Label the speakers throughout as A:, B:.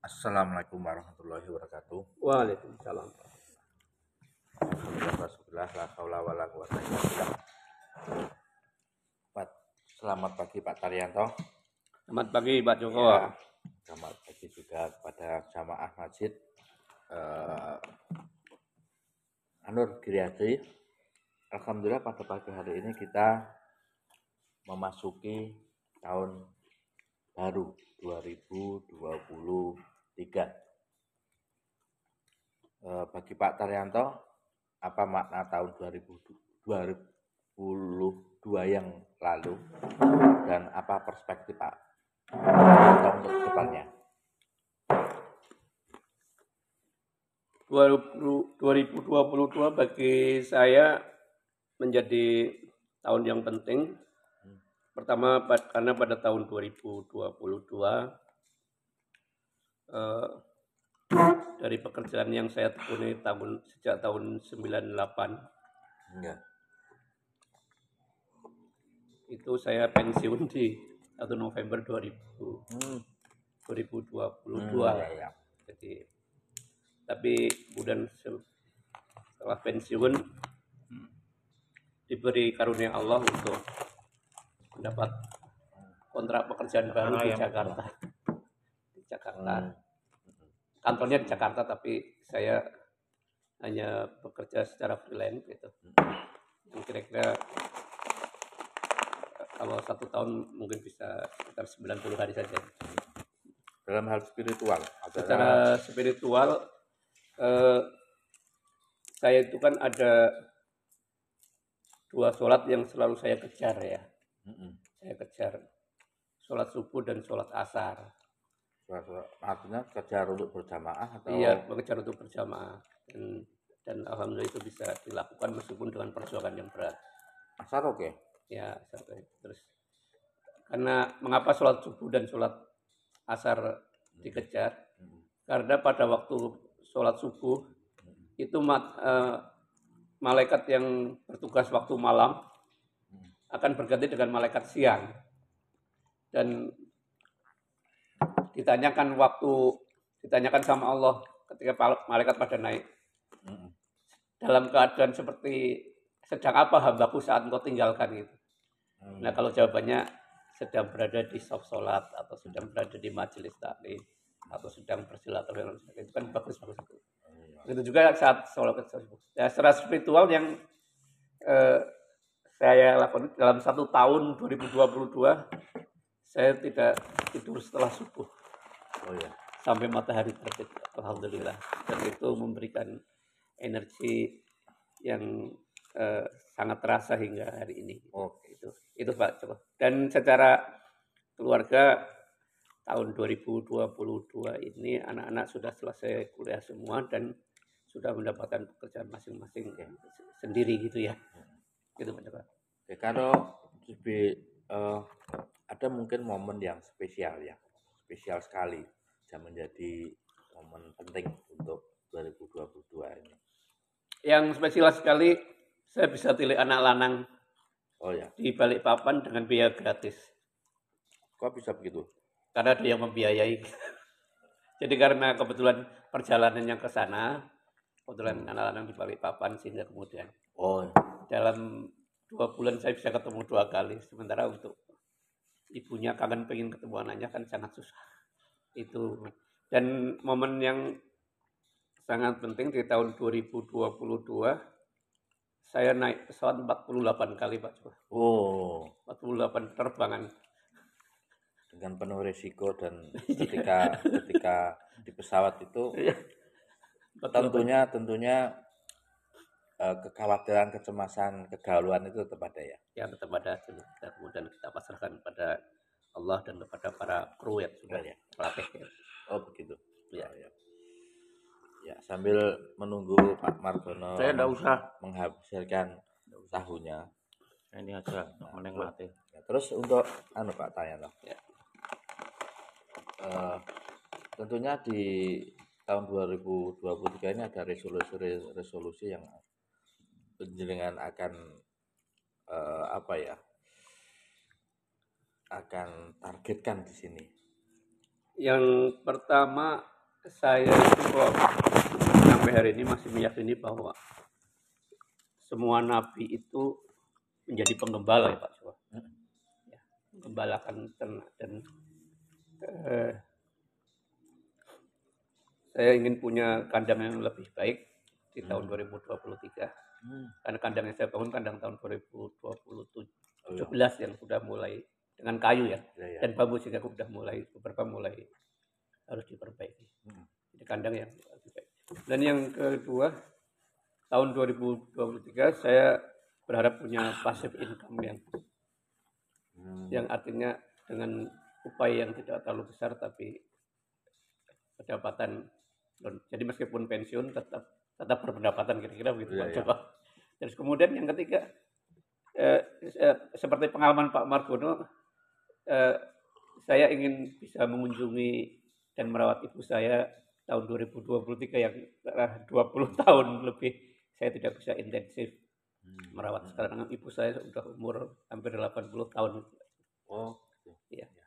A: Assalamualaikum warahmatullahi wabarakatuh.
B: Waalaikumsalam.
A: Pak, Selamat pagi Pak Taryanto.
B: Selamat pagi Pak Joko.
A: Ya, selamat pagi juga kepada jamaah masjid eh, Anur Giriadi. Alhamdulillah pada pagi hari ini kita memasuki tahun baru 2023. Eh, bagi Pak Taryanto, apa makna tahun 2022 yang lalu dan apa perspektif Pak Taryanto untuk depannya?
B: 2022 bagi saya menjadi tahun yang penting. Pertama karena pada tahun 2022 eh, dari pekerjaan yang saya tekuni tahun sejak tahun 98
A: Enggak.
B: itu saya pensiun di 1 November 2000
A: Hmm.
B: 2022.
A: Hmm, ya, ya.
B: Jadi tapi kemudian se- setelah pensiun diberi karunia Allah untuk mendapat kontrak pekerjaan baru
A: Karena
B: di Jakarta. Jakarta.
A: Hmm.
B: Kantornya di Jakarta tapi saya hanya bekerja secara freelance gitu. Yang kira-kira eh, kalau satu tahun mungkin bisa sekitar 90 hari saja.
A: Dalam hal spiritual adalah
B: secara spiritual eh, saya itu kan ada dua sholat yang selalu saya kejar ya
A: Mm-mm.
B: saya kejar sholat subuh dan sholat asar
A: artinya kejar untuk berjamaah atau
B: iya mengejar untuk berjamaah. Dan dan alhamdulillah itu bisa dilakukan meskipun dengan perjuangan yang berat.
A: Asar oke?
B: Ya sampai terus karena mengapa sholat subuh dan sholat asar dikejar?
A: Mm-mm.
B: karena pada waktu sholat subuh itu mat- eh, malaikat yang bertugas waktu malam akan berganti dengan malaikat siang. Dan ditanyakan waktu ditanyakan sama Allah ketika malaikat pada naik dalam keadaan seperti sedang apa hambaku saat engkau tinggalkan gitu.
A: Hmm.
B: Nah kalau jawabannya sedang berada di soft sholat atau sedang berada di majelis taklim atau sedang bersilaturahmi itu kan bagus bagus itu.
A: Iya.
B: Begitu juga saat sholat. Ya, secara spiritual yang eh, saya lakukan dalam satu tahun 2022 saya tidak tidur setelah subuh
A: oh ya
B: sampai matahari terbit. Alhamdulillah. Dan itu memberikan energi yang eh, sangat terasa hingga hari ini.
A: oke
B: Itu, itu Pak coba. Dan secara keluarga tahun 2022 ini anak-anak sudah selesai kuliah semua dan sudah mendapatkan pekerjaan masing-masing sendiri gitu ya. Gitu Pak.
A: Oke, kalau lebih eh, ada mungkin momen yang spesial ya, spesial sekali dan menjadi momen penting untuk 2022 ini.
B: Yang spesial sekali saya bisa pilih anak lanang
A: Oh ya,
B: di balik papan dengan biaya gratis.
A: kok bisa begitu?
B: Karena ada yang membiayai. Jadi karena kebetulan perjalanannya ke sana, kebetulan anak lanang di balik papan sehingga kemudian
A: Oh,
B: dalam dua bulan saya bisa ketemu dua kali. Sementara untuk ibunya kangen pengen ketemu anaknya kan sangat susah. Itu dan momen yang sangat penting di tahun 2022 saya naik pesawat 48 kali Pak Coba.
A: oh,
B: 48 terbangan.
A: dengan penuh risiko dan ketika ketika di pesawat itu tentunya tentunya eh, kekhawatiran, kecemasan, kegalauan itu tetap ada ya.
B: yang tetap ada kita kemudian kita pasrahkan kepada Allah dan kepada para kru yang sudah
A: Ya.
B: pelatih ya.
A: Oh begitu.
B: Ya.
A: Oh, ya. Ya, sambil menunggu Pak Margono
C: Saya enggak usah.
A: menghabiskan tahunya.
C: Ini aja menikmati.
A: Ya, terus untuk anu Pak tanya loh.
B: Ya.
A: Eh, tentunya di tahun 2023 ini ada resolusi-resolusi yang penjelingan akan eh, apa ya? akan targetkan di sini.
B: Yang pertama saya itu kok sampai hari ini masih meyakini bahwa semua nabi itu menjadi penggembala ya Pak Jawa. Ya, menggembalakan ternak dan eh, saya ingin punya kandang yang lebih baik di tahun 2023
A: Hmm.
B: karena kandang yang saya bangun kandang tahun 2027
A: Oh, iya.
B: 17 yang sudah mulai dengan kayu ya
A: Ya, ya.
B: dan bambu sehingga sudah mulai beberapa mulai harus diperbaiki.
A: Hmm.
B: Jadi kandang yang. Dan yang kedua tahun 2023 saya berharap punya passive income yang
A: Hmm.
B: yang artinya dengan upaya yang tidak terlalu besar tapi pendapatan jadi meskipun pensiun tetap tetap berpendapatan kira-kira begitu
A: Iya,
B: Pak
A: iya.
B: Coba. Terus kemudian yang ketiga eh, eh, seperti pengalaman Pak Margono eh, saya ingin bisa mengunjungi dan merawat ibu saya tahun 2023 yang eh, 20 tahun lebih saya tidak bisa intensif
A: Hmm.
B: merawat sekarang ibu saya sudah umur hampir 80 tahun
A: Oh.
B: Iya.
A: Ya.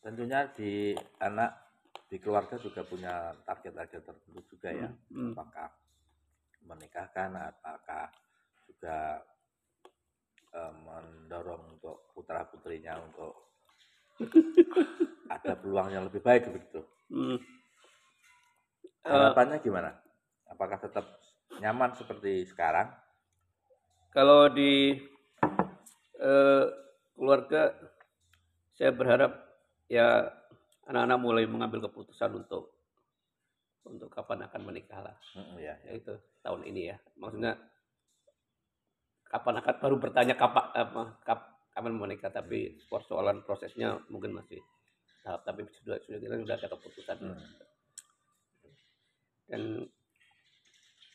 A: Tentunya di anak di keluarga juga punya target-target tertentu juga ya.
B: Hmm.
A: Apakah menikahkan, apakah juga eh, mendorong untuk putra putrinya untuk ada peluang yang lebih baik begitu.
B: Hmm.
A: Harapannya gimana? Apakah tetap nyaman seperti sekarang?
B: kalau di eh, keluarga saya berharap ya anak-anak mulai mengambil keputusan untuk untuk kapan akan menikah lah
A: Mm, ya, ya.
B: yaitu tahun ini ya maksudnya kapan akan baru bertanya kapan apa kap- kapan menikah tapi persoalan prosesnya mungkin masih tahap tapi sudah sudah kita sudah ada keputusan
A: Hmm.
B: dan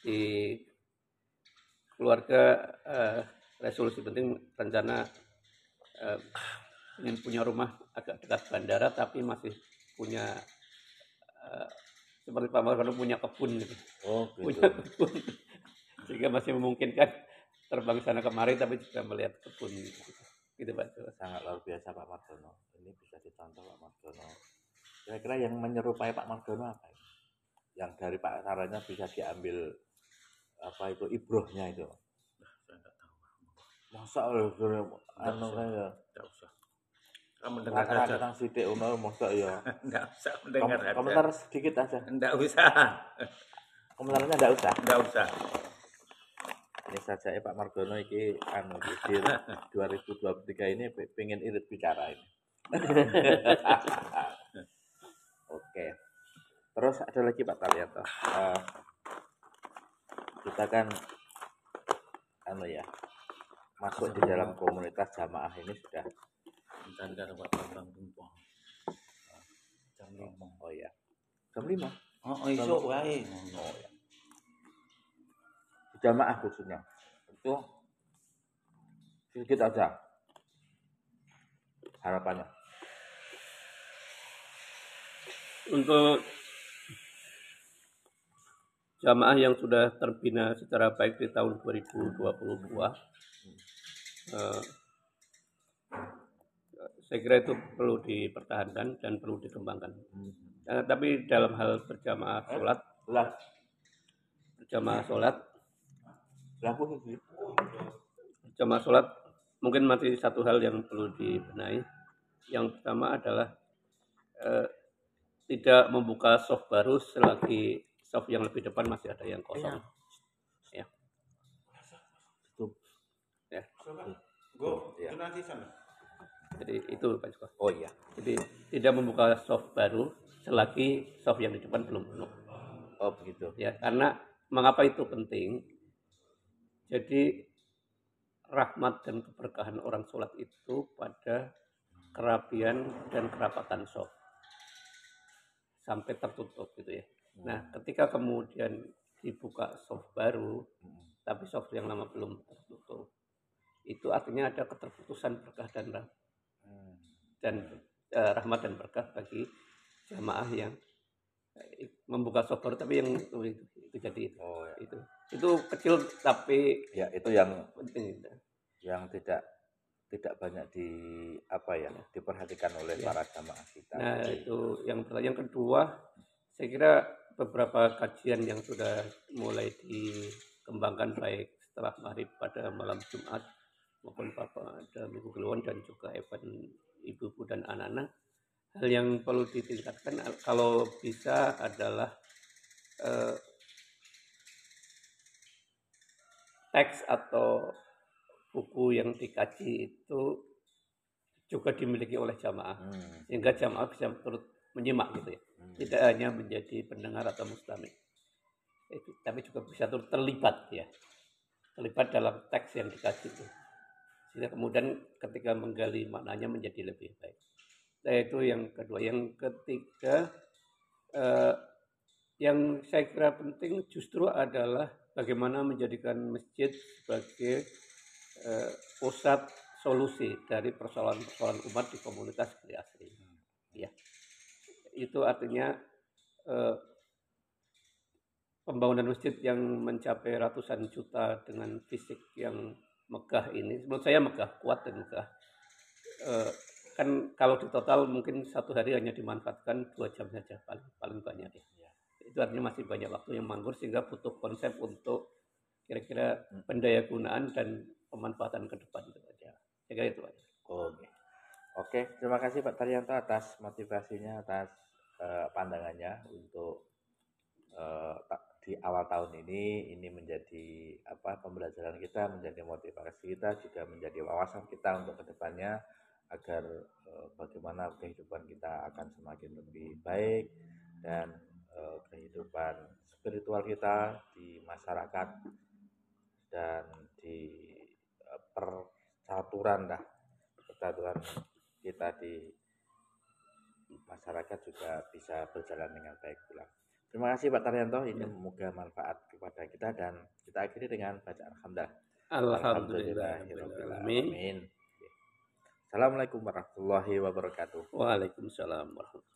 B: di keluarga eh, resolusi penting rencana eh, ingin punya rumah agak dekat bandara tapi masih punya eh, seperti Pak Margono punya kebun gitu
A: Oh,
B: punya
A: gitu.
B: kebun sehingga masih memungkinkan terbang sana kemari tapi juga melihat kebun gitu, gitu Pak
A: sangat luar biasa Pak Margono. Ini bisa dicontoh Pak Margono. Kira-kira yang menyerupai Pak Margono apa? ya? Yang dari Pak Saranya bisa diambil apa itu ibrohnya itu.
C: Saya nggak tahu.
A: Masa anu
C: Nggak usah. Mendengar
A: rata-rata
C: saja.
A: nang sithik ono masa ya.
C: Nggak usah mendengar
A: Kom-
C: saja.
A: komentar sedikit aja.
C: Nggak usah.
A: Komentarnya enggak usah.
C: Nggak usah.
A: Ini saja ya Pak Margono iki anu di 2023 ini pe- pengen irit bicara ini. Oke. Terus ada lagi Pak Talianto. Eh, kita kan anu ya masuk di dalam komunitas jamaah ini sudah
C: Dan karo Pak Bambang Tumpong. Jam lima.
A: oh ya jam 5
C: Oh, iso wae.
A: oh ya di jamaah khususnya. Itu sedikit aja harapannya.
B: Untuk jamaah yang sudah terbina secara baik di tahun 2022 eh, saya kira itu perlu dipertahankan dan perlu dikembangkan. Eh, tapi dalam hal berjamaah sholat,
A: lah
B: berjamaah sholat, berjamaah sholat mungkin masih satu hal yang perlu dibenahi. Yang pertama adalah eh, tidak membuka soft baru selagi soft yang lebih depan masih ada yang kosong. Ya.
A: itu
B: Ya.
C: Go,
A: Iya.
C: itu nanti sana.
B: Jadi itu Pak Joko.
A: oh iya
B: Jadi tidak membuka soft baru selagi soft yang di depan belum penuh.
A: oh begitu
B: Ya, karena mengapa itu penting? Jadi rahmat dan keberkahan orang sholat itu pada kerapian dan kerapatan soft sampai tertutup gitu ya. Nah, ketika kemudian dibuka soft baru, tapi soft yang lama belum tertutup, itu artinya ada keterputusan berkah dan rah-
A: Hmm.
B: Dan eh, rahmat dan berkah bagi jamaah yang eh, membuka soft baru tapi yang itu, itu, itu jadi itu
A: oh ya.
B: itu itu kecil tapi
A: ya itu yang
B: penting
A: yang tidak tidak banyak di apa ya diperhatikan oleh
B: Ya.
A: para jamaah kita.
B: Nah,
A: Jadi,
B: itu yang pertanyaan kedua, saya kira beberapa kajian yang sudah mulai dikembangkan baik setelah maghrib pada malam Jumat maupun pada minggu keluar dan juga event ibu-ibu dan anak-anak. Hal yang perlu ditingkatkan kalau bisa adalah eh, teks atau buku yang dikaji itu juga dimiliki oleh jamaah.
A: Hmm,
B: sehingga jamaah bisa turut menyimak gitu ya.
A: Hmm.
B: tidak hanya menjadi pendengar atau mustami tapi juga bisa turut terlibat ya. Terlibat dalam teks yang dikaji itu sehingga kemudian ketika menggali maknanya menjadi lebih baik. Nah, itu yang kedua. Yang ketiga eh, yang saya kira penting justru adalah bagaimana menjadikan masjid sebagai eh, pusat solusi dari persoalan-persoalan umat di komunitas Bali Asri. Ya, itu artinya eh, pembangunan masjid yang mencapai ratusan juta dengan fisik yang megah ini, menurut saya megah, kuat dan megah. Eh, kan kalau di total mungkin satu hari hanya dimanfaatkan dua jam saja paling paling banyak ya.
A: Ya.
B: Itu artinya masih banyak waktu yang manggur sehingga butuh konsep untuk kira-kira
A: Hmm.
B: pendaya gunaan dan pemanfaatan ke depan itu aja. Saya kira itu aja.
A: Oke. Oke, terima kasih Pak Taryanto atas motivasinya, atas eh, pandangannya untuk ta- di awal tahun ini ini menjadi apa pembelajaran kita, menjadi motivasi kita, juga menjadi wawasan kita untuk ke depannya agar eh, bagaimana kehidupan kita akan semakin lebih baik dan eh, kehidupan spiritual kita di masyarakat dan di eh, percaturan dah persatuan kita di masyarakat juga bisa berjalan dengan baik pula. Terima kasih Pak Taryanto, ini
B: Ya.
A: semoga manfaat kepada kita dan kita akhiri dengan bacaan alhamdulillah.
B: Alhamdulillahirobbilalamin.
A: Amin. Assalamualaikum warahmatullahi wabarakatuh.
B: Waalaikumsalam warahmatullahi